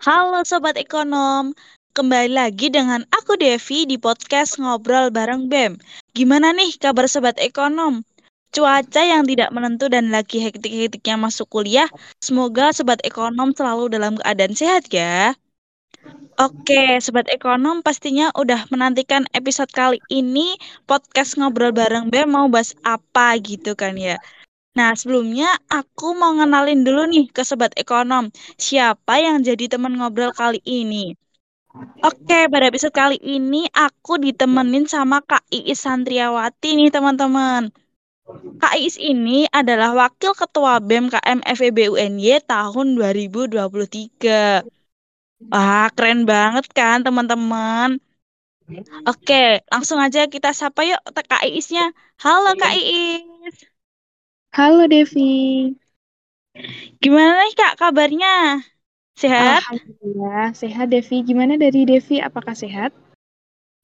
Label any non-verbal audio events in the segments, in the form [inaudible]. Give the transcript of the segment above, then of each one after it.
Halo Sobat Ekonom, kembali lagi dengan aku Devi di podcast Ngobrol Bareng BEM. Gimana nih kabar Sobat Ekonom? Cuaca yang tidak menentu dan lagi hektik-hektiknya masuk kuliah, semoga Sobat Ekonom selalu dalam keadaan sehat ya. Oke, Sobat Ekonom pastinya udah menantikan episode kali ini podcast Ngobrol Bareng BEM mau bahas apa gitu kan ya. Nah, sebelumnya aku mau ngenalin dulu nih ke Sobat Ekonom, siapa yang jadi teman ngobrol kali ini. Oke, pada episode kali ini aku ditemenin sama Kak Iis Santriawati nih teman-teman. Kak Iis ini adalah Wakil Ketua BEM KM FEB UNY tahun 2023. Wah, keren banget kan teman-teman. Oke, langsung aja kita sapa yuk Kak Iisnya. Halo Kak Iis. Halo Devi. Gimana nih Kak kabarnya? Sehat? Alhamdulillah, sehat Devi. Gimana dari Devi? Apakah sehat?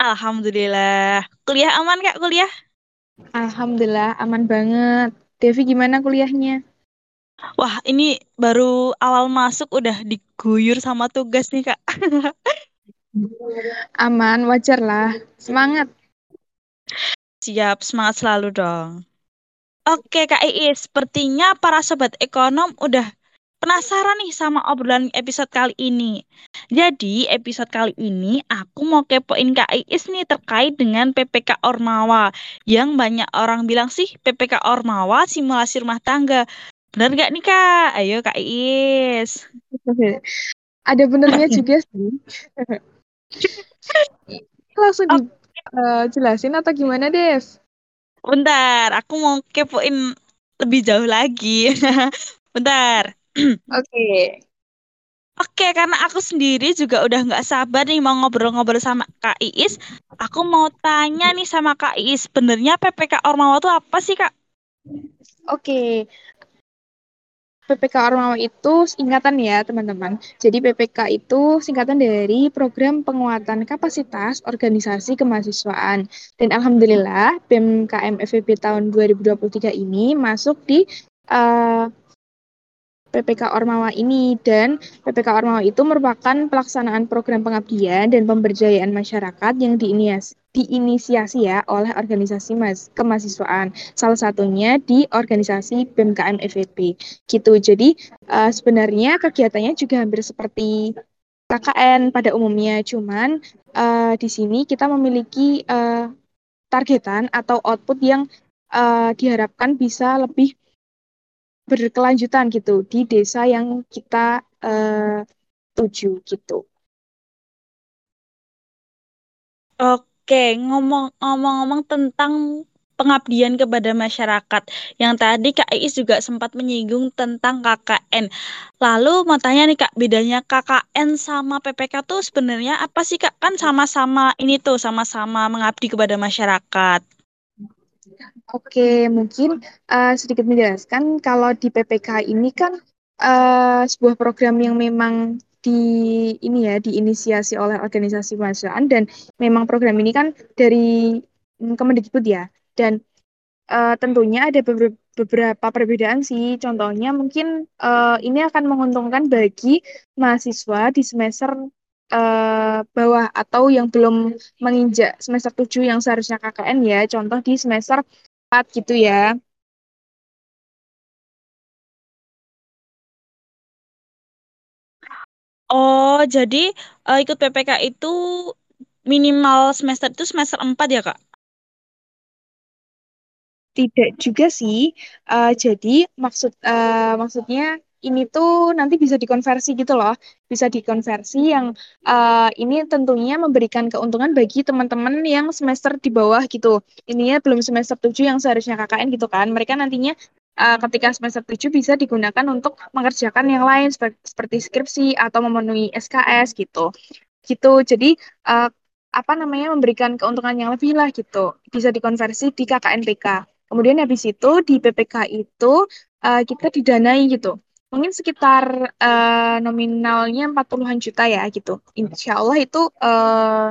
Alhamdulillah. Kuliah aman Kak kuliah? Alhamdulillah, aman banget. Devi gimana kuliahnya? Wah, ini baru awal masuk udah diguyur sama tugas nih Kak. aman, wajar lah. Semangat. Siap, semangat selalu dong. Oke Kak Iis, sepertinya para sobat ekonom udah penasaran nih sama obrolan episode kali ini. Jadi episode kali ini aku mau kepoin Kak Iis nih terkait dengan PPK Ormawa. Yang banyak orang bilang sih PPK Ormawa simulasi rumah tangga. Bener gak nih Kak? Ayo Kak Iis. [laughs] Ada benernya [laughs] juga sih. [laughs] Langsung dijelasin uh, atau gimana Dev? Bentar, aku mau kepoin lebih jauh lagi. [laughs] Bentar. Oke. Okay. Oke, karena aku sendiri juga udah nggak sabar nih mau ngobrol-ngobrol sama Kak Iis. Aku mau tanya nih sama Kak Iis, sebenarnya PPK Ormawa itu apa sih, Kak? Oke, PPK Ormawa itu singkatan ya teman-teman. Jadi PPK itu singkatan dari Program Penguatan Kapasitas Organisasi Kemahasiswaan. Dan Alhamdulillah BMKM FEB tahun 2023 ini masuk di uh, PPK Ormawa ini dan PPK Ormawa itu merupakan pelaksanaan program pengabdian dan pemberdayaan masyarakat yang diiniasi, diinisiasi ya oleh organisasi mas, kemahasiswaan. Salah satunya di organisasi BMKM FEP. Gitu. Jadi uh, sebenarnya kegiatannya juga hampir seperti KKN pada umumnya, cuman uh, di sini kita memiliki uh, targetan atau output yang uh, diharapkan bisa lebih berkelanjutan gitu di desa yang kita uh, tuju gitu. Oke, ngomong-ngomong tentang pengabdian kepada masyarakat. Yang tadi Kak Iis juga sempat menyinggung tentang KKN. Lalu mau tanya nih Kak, bedanya KKN sama PPK tuh sebenarnya apa sih Kak? Kan sama-sama ini tuh, sama-sama mengabdi kepada masyarakat. Oke, mungkin uh, sedikit menjelaskan kalau di PPK ini kan uh, sebuah program yang memang di ini ya diinisiasi oleh organisasi kemanusiaan dan memang program ini kan dari mm, Kemendikbud ya. Dan uh, tentunya ada beberapa perbedaan sih. Contohnya mungkin uh, ini akan menguntungkan bagi mahasiswa di semester uh, bawah atau yang belum menginjak semester 7 yang seharusnya KKN ya. Contoh di semester gitu ya. Oh, jadi uh, ikut PPK itu minimal semester itu semester 4 ya, Kak? Tidak juga sih. Uh, jadi maksud uh, maksudnya ini tuh nanti bisa dikonversi gitu loh. Bisa dikonversi yang uh, ini tentunya memberikan keuntungan bagi teman-teman yang semester di bawah gitu. Ininya belum semester 7 yang seharusnya KKN gitu kan. Mereka nantinya uh, ketika semester 7 bisa digunakan untuk mengerjakan yang lain seperti skripsi atau memenuhi SKS gitu. Gitu. Jadi uh, apa namanya memberikan keuntungan yang lebih lah gitu. Bisa dikonversi di KKNPK. Kemudian habis itu di PPK itu uh, kita didanai gitu mungkin sekitar uh, nominalnya 40-an juta ya gitu. Insya Allah itu uh,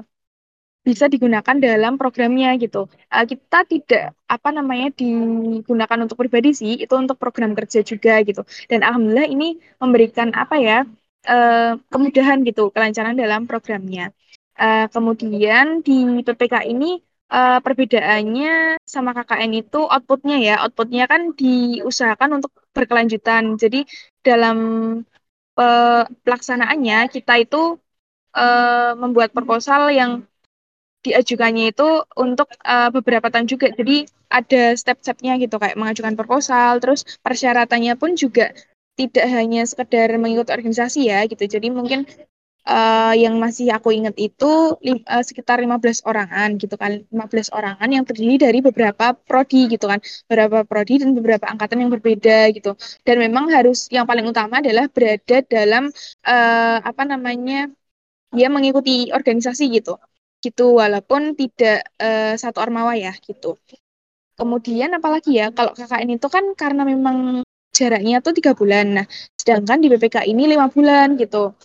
bisa digunakan dalam programnya gitu. Uh, kita tidak apa namanya digunakan untuk pribadi sih, itu untuk program kerja juga gitu. Dan alhamdulillah ini memberikan apa ya uh, kemudahan gitu, kelancaran dalam programnya. Uh, kemudian di PPK ini uh, perbedaannya sama KKN itu outputnya ya, outputnya kan diusahakan untuk berkelanjutan. Jadi dalam uh, pelaksanaannya kita itu uh, membuat proposal yang diajukannya itu untuk uh, beberapa tahun juga. Jadi ada step-stepnya gitu kayak mengajukan proposal, terus persyaratannya pun juga tidak hanya sekedar mengikuti organisasi ya gitu. Jadi mungkin uh, yang masih aku ingat itu lim, uh, sekitar 15 orangan gitu kan. 15 orangan yang terdiri dari beberapa prodi gitu kan. Beberapa prodi dan beberapa angkatan yang berbeda gitu. Dan memang harus yang paling utama adalah berada dalam uh, apa namanya? dia mengikuti organisasi gitu gitu walaupun tidak uh, satu ormawa ya gitu. Kemudian apalagi ya kalau KKN itu kan karena memang jaraknya tuh tiga bulan. Nah, sedangkan di BPK ini lima bulan gitu.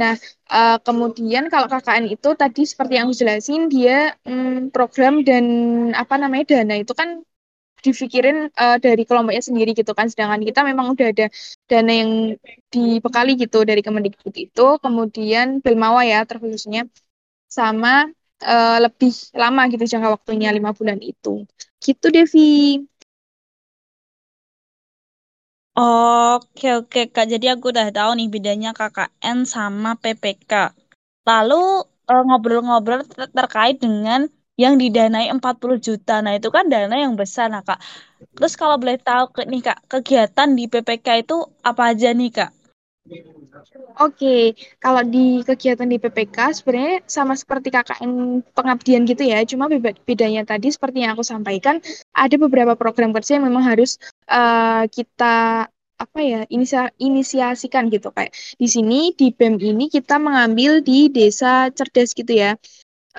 Nah, uh, kemudian kalau KKN itu tadi seperti yang jelasin dia um, program dan apa namanya dana itu kan dipikirin uh, dari kelompoknya sendiri gitu kan. Sedangkan kita memang udah ada dana yang dibekali gitu dari Kemendikbud itu, kemudian Belmawa ya terkhususnya sama uh, lebih lama gitu jangka waktunya lima bulan itu. Gitu Devi. Oke oke Kak, jadi aku udah tahu nih bedanya KKN sama PPK. Lalu uh, ngobrol-ngobrol ter terkait dengan yang didanai 40 juta. Nah, itu kan dana yang besar nah Kak. Terus kalau boleh tahu nih Kak, kegiatan di PPK itu apa aja nih Kak? Oke, kalau di kegiatan di PPK sebenarnya sama seperti KKN pengabdian gitu ya, cuma bedanya tadi seperti yang aku sampaikan, ada beberapa program kerja yang memang harus uh, kita apa ya inisia inisiasikan gitu. Kayak di sini di BEM ini kita mengambil di desa cerdas gitu ya,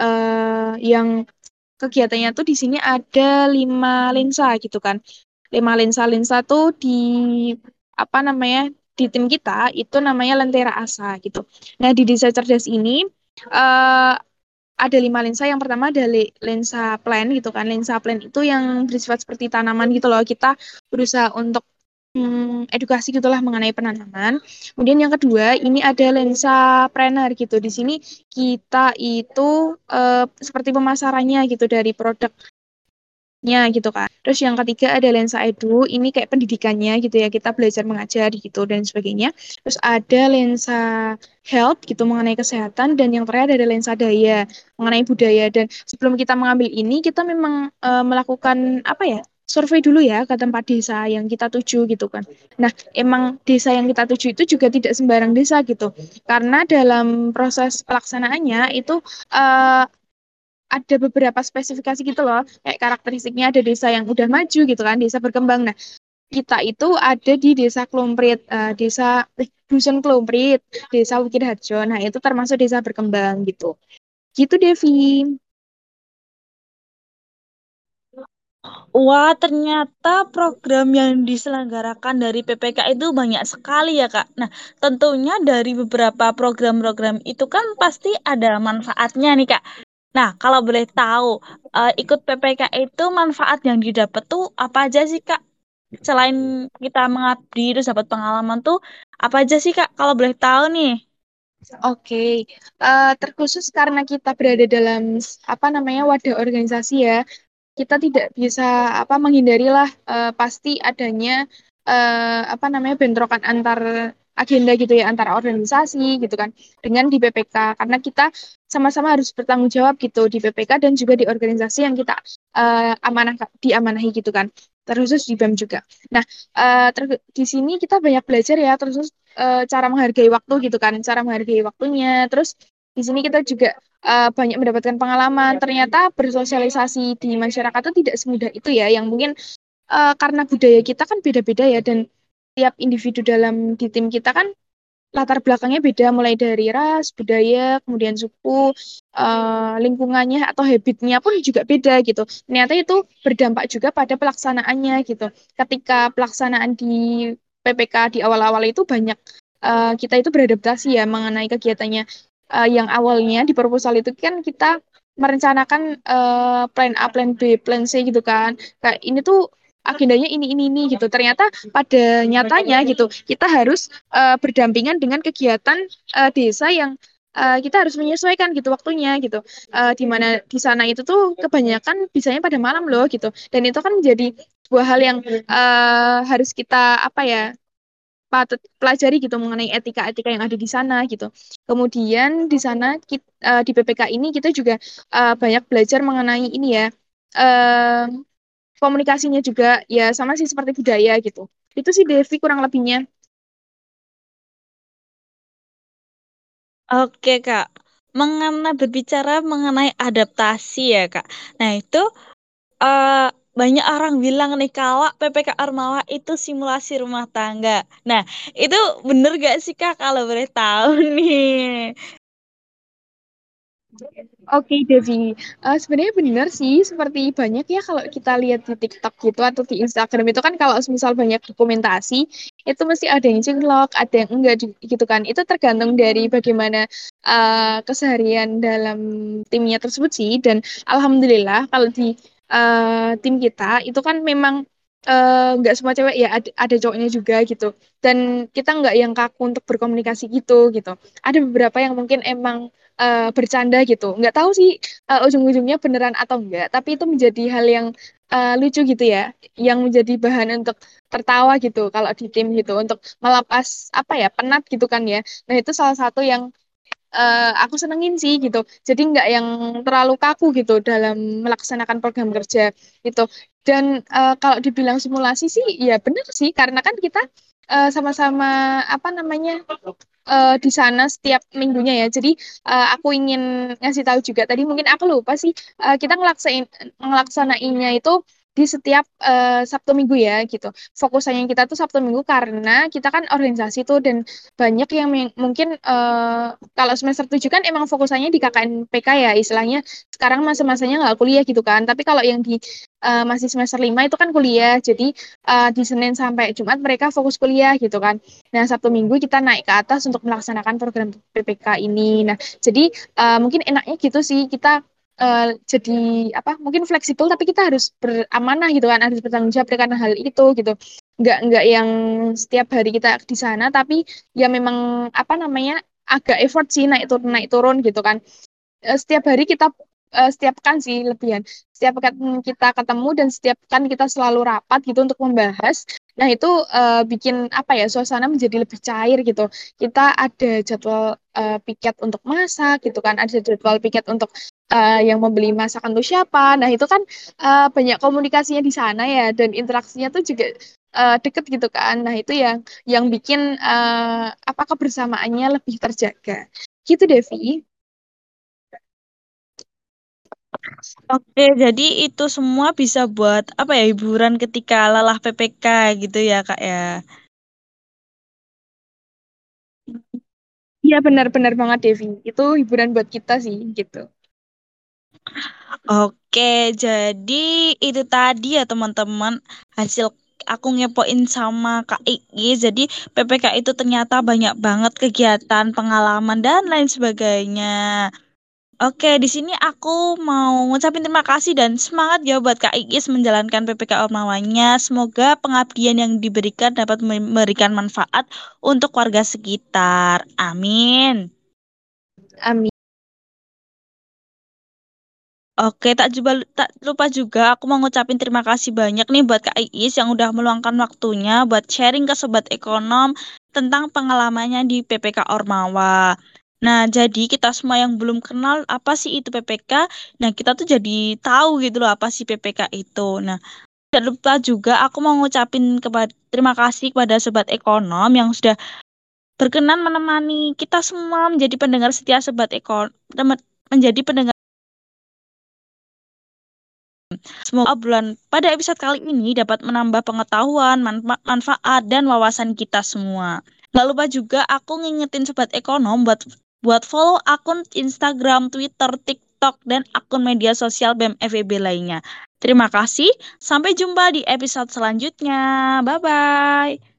uh, yang kegiatannya tuh di sini ada lima lensa gitu kan, lima lensa lensa tuh di apa namanya di tim kita itu namanya Lentera Asa gitu. Nah di desa cerdas ini uh, ada lima lensa. Yang pertama ada lensa plan gitu kan. Lensa plan itu yang bersifat seperti tanaman gitu loh. Kita berusaha untuk hmm, edukasi gitulah mengenai penanaman. Kemudian yang kedua ini ada lensa planner gitu. Di sini kita itu uh, seperti pemasarannya gitu dari produk nya gitu kan. Terus yang ketiga ada lensa edu, ini kayak pendidikannya gitu ya, kita belajar mengajar gitu dan sebagainya. Terus ada lensa health gitu mengenai kesehatan dan yang terakhir ada lensa daya mengenai budaya dan sebelum kita mengambil ini kita memang uh, melakukan apa ya? survei dulu ya ke tempat desa yang kita tuju gitu kan. Nah, emang desa yang kita tuju itu juga tidak sembarang desa gitu. Karena dalam proses pelaksanaannya itu uh, ada beberapa spesifikasi gitu loh. Kayak karakteristiknya ada desa yang udah maju gitu kan desa berkembang. Nah kita itu ada di desa Klomprit uh, desa eh, dusun Klomprit desa Bukit Harjo. Nah itu termasuk desa berkembang gitu. Gitu Devi. Wah, ternyata program yang diselenggarakan dari PPK itu banyak sekali ya, Kak. Nah, tentunya dari beberapa program-program itu kan pasti ada manfaatnya nih, Kak. Nah, kalau boleh tahu, uh, ikut PPK itu manfaat yang didapat tuh apa aja sih, Kak? Selain kita mengabdi terus dapat pengalaman tuh apa aja sih, Kak? Kalau boleh tahu nih. Oke, okay. uh, eh, terkhusus karena kita berada dalam apa namanya wadah organisasi ya, kita tidak bisa apa menghindari lah uh, pasti adanya uh, apa namanya bentrokan antar agenda gitu ya antara organisasi gitu kan dengan di PPK karena kita sama-sama harus bertanggung jawab gitu di PPK dan juga di organisasi yang kita uh, amanah diamanahi gitu kan terkhusus di BEM juga. Nah, uh, di sini kita banyak belajar ya terus uh, cara menghargai waktu gitu kan, cara menghargai waktunya. Terus di sini kita juga uh, banyak mendapatkan pengalaman. Ternyata bersosialisasi di masyarakat itu tidak semudah itu ya, yang mungkin uh, karena budaya kita kan beda-beda ya dan tiap individu dalam di tim kita kan latar belakangnya beda mulai dari ras, budaya, kemudian suku, uh, lingkungannya atau habitnya pun juga beda gitu. Ternyata itu berdampak juga pada pelaksanaannya gitu. Ketika pelaksanaan di PPK di awal-awal itu banyak uh, kita itu beradaptasi ya mengenai kegiatannya uh, yang awalnya di proposal itu kan kita merencanakan uh, plan A, plan B, plan C gitu kan. Kayak ini tuh agendanya ini ini ini gitu. Ternyata pada nyatanya gitu kita harus uh, berdampingan dengan kegiatan uh, desa yang uh, kita harus menyesuaikan gitu waktunya gitu. Uh, di mana di sana itu tuh kebanyakan bisanya pada malam loh gitu. Dan itu kan menjadi sebuah hal yang uh, harus kita apa ya patut pelajari gitu mengenai etika-etika yang ada di sana gitu. Kemudian di sana kita, uh, di PPK ini kita juga uh, banyak belajar mengenai ini ya uh, komunikasinya juga ya sama sih seperti budaya gitu. Itu sih Devi kurang lebihnya. Oke Kak, mengenai berbicara mengenai adaptasi ya Kak. Nah itu uh, banyak orang bilang nih kalau PPK Ormawa itu simulasi rumah tangga. Nah, itu bener gak sih Kak kalau boleh tahu nih? Oke, okay, Devi. Uh, sebenarnya benar sih, seperti banyak ya kalau kita lihat di TikTok gitu atau di Instagram itu kan kalau misal banyak dokumentasi, itu mesti ada yang cinglok, ada yang enggak gitu kan. Itu tergantung dari bagaimana uh, keseharian dalam timnya tersebut sih. Dan alhamdulillah kalau di uh, tim kita itu kan memang nggak uh, semua cewek ya ada, ada cowoknya juga gitu dan kita nggak yang kaku untuk berkomunikasi gitu gitu ada beberapa yang mungkin emang uh, bercanda gitu nggak tahu sih uh, ujung-ujungnya beneran atau enggak tapi itu menjadi hal yang uh, lucu gitu ya yang menjadi bahan untuk tertawa gitu kalau di tim gitu untuk melepas apa ya penat gitu kan ya nah itu salah satu yang uh, aku senengin sih gitu. Jadi nggak yang terlalu kaku gitu dalam melaksanakan program kerja gitu. Dan uh, kalau dibilang simulasi sih, ya benar sih karena kan kita sama sama-sama apa namanya uh, di sana setiap minggunya ya. Jadi uh, aku ingin ngasih tahu juga tadi mungkin aku lupa sih uh, kita ngelaksain ngelaksanainnya itu di setiap uh, Sabtu Minggu ya gitu. Fokusannya kita tuh Sabtu Minggu karena kita kan organisasi tuh dan banyak yang mungkin uh, kalau semester 7 kan emang fokusannya di KKN PK ya istilahnya sekarang masa-masanya nggak kuliah gitu kan. Tapi kalau yang di uh, masih semester 5 itu kan kuliah. Jadi uh, di Senin sampai Jumat mereka fokus kuliah gitu kan. Nah, Sabtu Minggu kita naik ke atas untuk melaksanakan program PPK ini. Nah, jadi uh, mungkin enaknya gitu sih kita uh, jadi apa mungkin fleksibel tapi kita harus beramanah gitu kan harus bertanggung jawab karena hal itu gitu. Nggak nggak yang setiap hari kita di sana tapi ya memang apa namanya agak effort sih naik turun naik turun gitu kan. Uh, setiap hari kita uh, setiap kan sih lebihan. Setiap kan kita ketemu dan setiap kan kita selalu rapat gitu untuk membahas nah itu uh, bikin apa ya suasana menjadi lebih cair gitu. Kita ada jadwal uh, piket untuk masak gitu kan ada jadwal piket untuk uh, yang membeli masakan untuk siapa. Nah, itu kan uh, banyak komunikasinya di sana ya dan interaksinya tuh juga uh, deket gitu kan. Nah, itu yang yang bikin uh, apa kebersamaannya lebih terjaga. Gitu, Devi. Oke, jadi itu semua bisa buat apa ya hiburan ketika lelah PPK gitu ya, Kak ya. Iya benar-benar banget Devi. Itu hiburan buat kita sih gitu. Oke, jadi itu tadi ya teman-teman hasil aku ngepoin sama Kak Iki. Jadi PPK itu ternyata banyak banget kegiatan, pengalaman dan lain sebagainya. Oke, di sini aku mau ngucapin terima kasih dan semangat ya buat Kak Iis menjalankan PPK Ormawanya. Semoga pengabdian yang diberikan dapat memberikan manfaat untuk warga sekitar. Amin. Amin. Oke, tak juga tak lupa juga aku mau ngucapin terima kasih banyak nih buat Kak Iis yang udah meluangkan waktunya buat sharing ke sobat ekonom tentang pengalamannya di PPK Ormawa. Nah, jadi kita semua yang belum kenal apa sih itu PPK, nah kita tuh jadi tahu gitu loh apa sih PPK itu. Nah, tidak lupa juga aku mau ngucapin kepada terima kasih kepada sobat ekonom yang sudah berkenan menemani kita semua menjadi pendengar setia sobat ekonom menjadi pendengar Semoga obrolan pada episode kali ini dapat menambah pengetahuan, manfa manfaat, dan wawasan kita semua. Gak lupa juga aku ngingetin sobat ekonom buat buat follow akun Instagram, Twitter, TikTok, dan akun media sosial BEM FEB lainnya. Terima kasih, sampai jumpa di episode selanjutnya. Bye-bye.